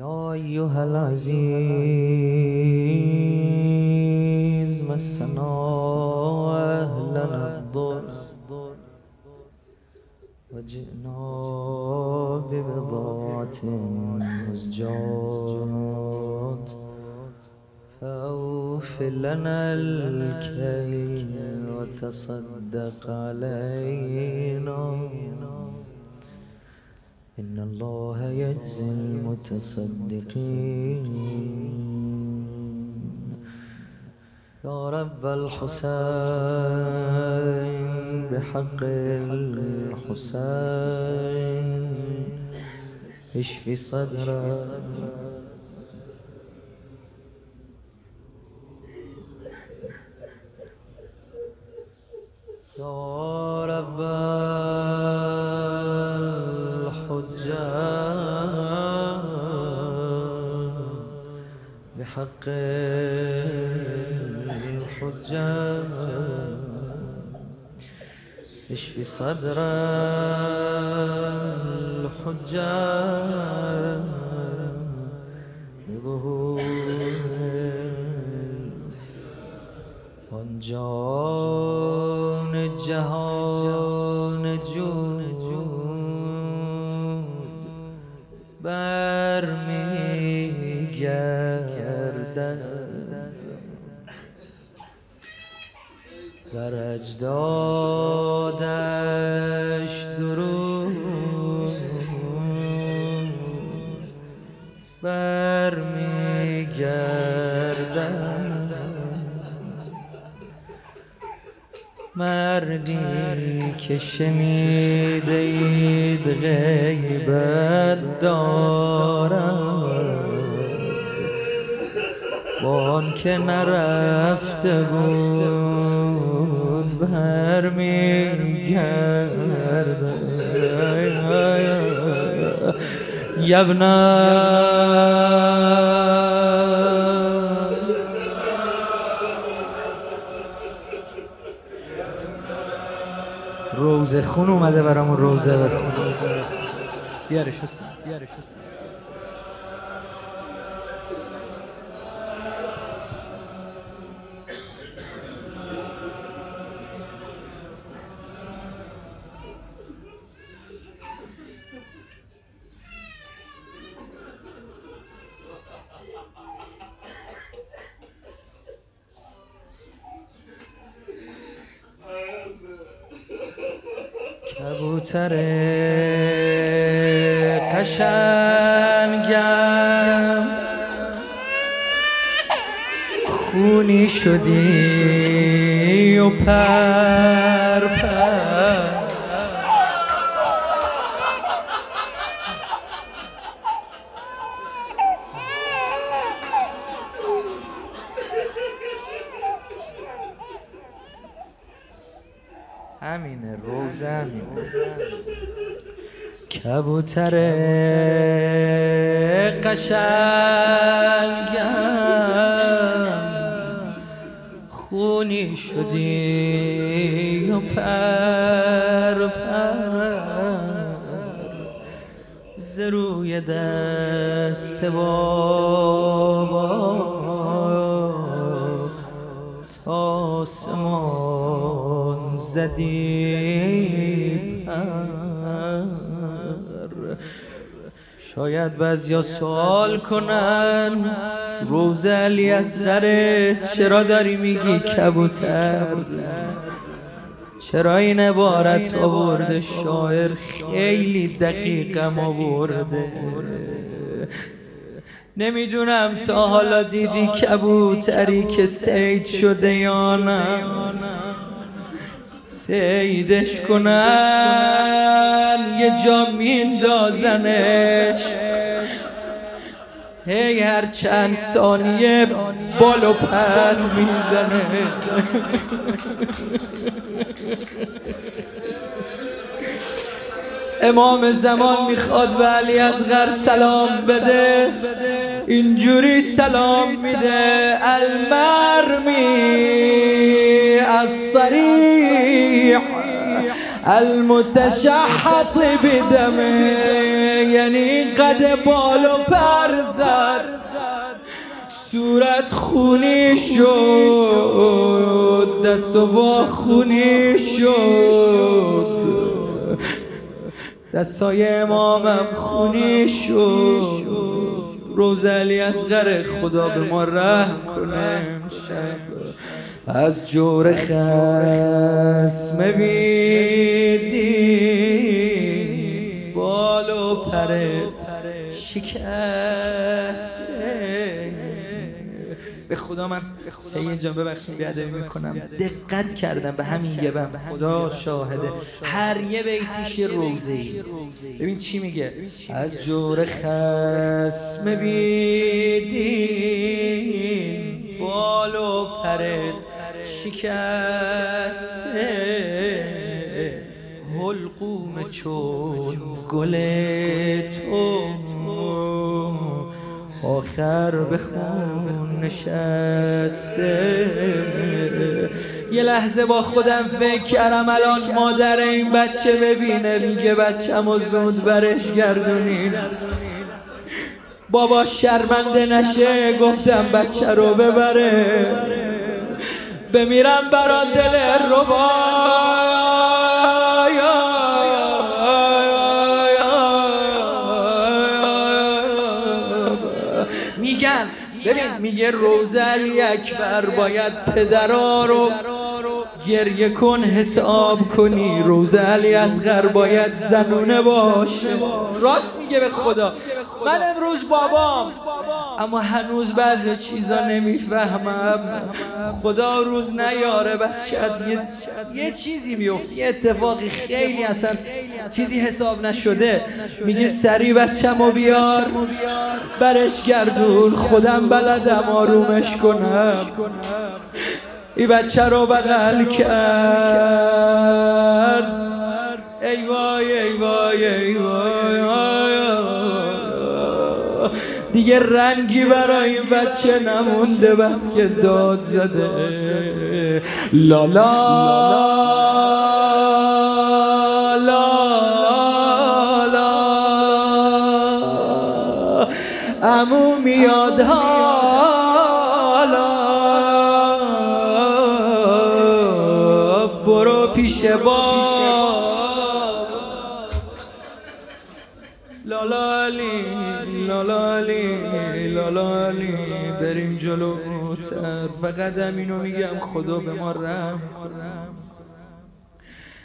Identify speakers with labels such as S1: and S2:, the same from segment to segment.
S1: يا أيها العزيز مسنا أهلنا الضر. وجئنا ببضاعة مزجات فأوف لنا الكيل وتصدق علينا. إن الله يجزي المتصدقين. يا رب الحسين بحق الحسين اشفي صدره السجاد اشفي صدر الحجاج؟ مردی که شنیده اید غیبت دارد بان که نرفته بود برمیگرده یبنه روزه خون اومده برامون روزه بخون. بیارش حسین بیارش حسین کبوتر قشنگم. خونی شدی و پر. همینه کبوتر قشنگم. خونی شدی و پر پر. زروی دست بابا. آسمان زدی پر شاید بعضیا سوال کنن روز علی اصغره چرا داری میگی کبوتر؟ چرا این عبارت آورده؟ شاعر خیلی دقیقم آورده. نمی‌دونم تا حالا دیدی کبوتری که سید شده یا نه. سیدش کنن یه جا میندازنش. هی هر چند ثانیه بال و پر می‌زنه. امام زمان می‌خواد به علی اصغر سلام بده. اینجوری سلام میده. المرمی الصریح المتشحط بدمه یعنی قد بال و پر زد. صورت خونی شد دست و با خونی شد. دستای امامم خونی شد. روزلی از غر خدا به ما رحم کنه. از جور خسم بیدی بال و پرت شکسته. به خدا من سید جان ببخشید بیادبی می‌کنم. دقت کردم به همین یه بند. خدا شاهده. هر یه بیتیش یه روزه ای. ببین چی میگه؟ از جور خسم بیدین بال و پرت شکسته حلقوم چون گل تو. آخر به خون نشسته. یه لحظه با خودم فکر کردم الان مادر این بچه ببینه. میگه بچم و زود برش گردونین بابا شرمنده نشه گفتم بچه رو ببره. بمیرم برا دل رو با میگن ببین میگه روزل اکبر باید پدرا رو گریه کن حساب کنی. روز علی اصغر باید زنونه باشه. راست میگه به خدا. من امروز بابام اما هنوز بعضی چیزا نمی‌فهمم. خدا روز نیاره بچت یه, یه چیزی میفته یه اتفاقی خیلی اصلا چیزی حساب نشده. میگه سری بچم بیار برش گردون خودم بلدم آرومش کنم. ای بچه رو بغل کرد. ای دیگه رنگی برای این بچه نمونده بس که داد زده. لالا لالا امو میاد برو پیش لالالی بریم جلوتر فقط اینو میگم خدا به ما رحم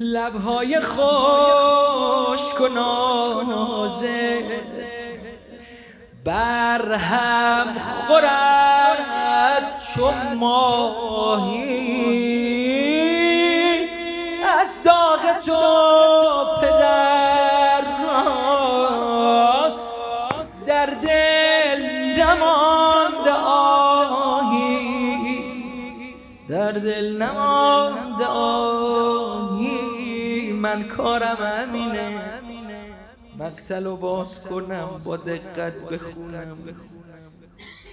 S1: لبهای خوش کنازت بر هم خورد چون ماهی. نمانده آهی. در دل نمانده آهی. من کارم امینه مقتل و باز کنم با دقت بخونم.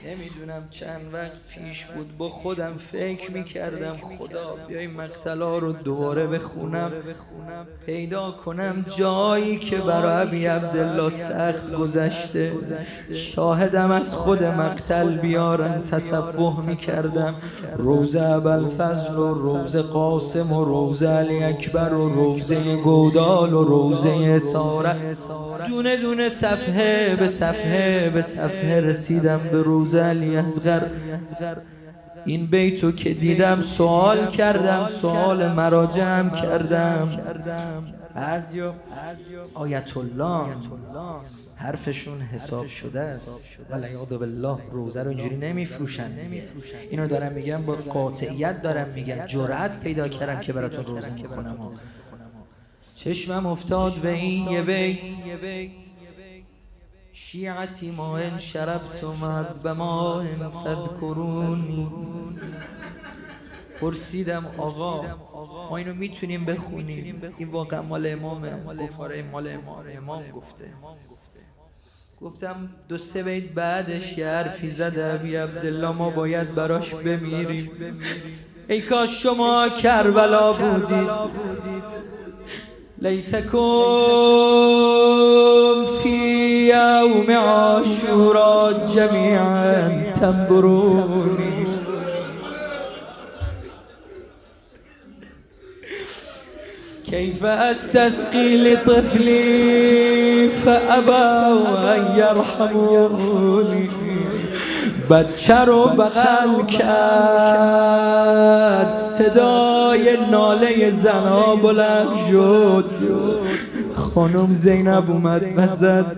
S1: نمی‌دونم چند وقت پیش بود با خودم فکر می‌کردم خدا بیای مقتلا رو دوباره بخونم. پیدا کنم جایی که برای ابی عبدالله سخت گذشته. شاهدم از خود مقتل بیارن تصفح می‌کردم. روزه فضل و روزه قاسم و روزه علی اکبر و روزه گودال و روزه ساره دونه دونه صفحه به صفحه به صفحه رسیدم به علی اصغر این بیتو که دیدم سوال کردم سوال مراجعم کردم. از آیت الله حرفشون حساب شده است. یاد بالله روزه رو اینجوری نمیفروشن اینو دارم میگم با قاطعیت دارم میگم. جرأت پیدا کردم که براتون روزه می‌کنم چشمم افتاد به این یه بیت. شیعتی ما ان شربتم به ما فذکرونی پرسیدم آقا ما اینو می‌تونیم بخونیم؟ این واقعا مال امامه. گفاره مال امام. امام گفته. گفتم دو سه بیت بعدش یه حرفی زده ابی عبدالله ما باید براش بمیریم. ای کاش شما کربلا بودید لیتکم فی يوم عاشوراء جميعا تنظروني. كيف استسقي لطفلي فابوا ان يرحموني؟ بچه رو بغل کرد صدای ناله زنا بلند شد. خانم زینب اومد و زد.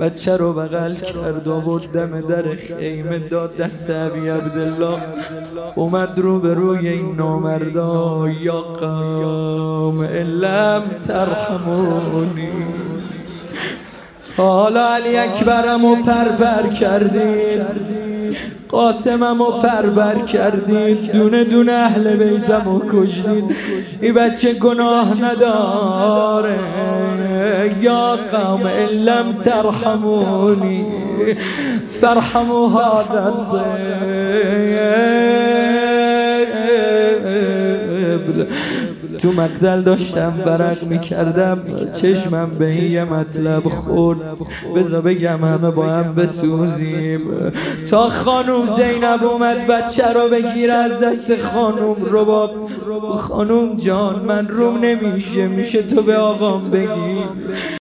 S1: بچه رو بغل کرد و دم در خیمه داد دست عبی عبدالله. اومد رو به روی این نامردا. یا قام لم ترحمونی. حالا علی اکبرم و پرپر کردید قاسمم و پربر کردید دونه دونه اهل بیتم و کشدید این بچه گناه نداره. یا قوم لم ترحمونی. فرحمو هذا تو مقدل داشتم برق می‌کردم چشمم به این یه مطلب خورد. بزا بگم همه با هم بسوزیم. تا خانوم زینب اومد بچه رو بگیر از دست خانوم رباب. خانوم جان من روم نمیشه میشه تو به آقام بگی.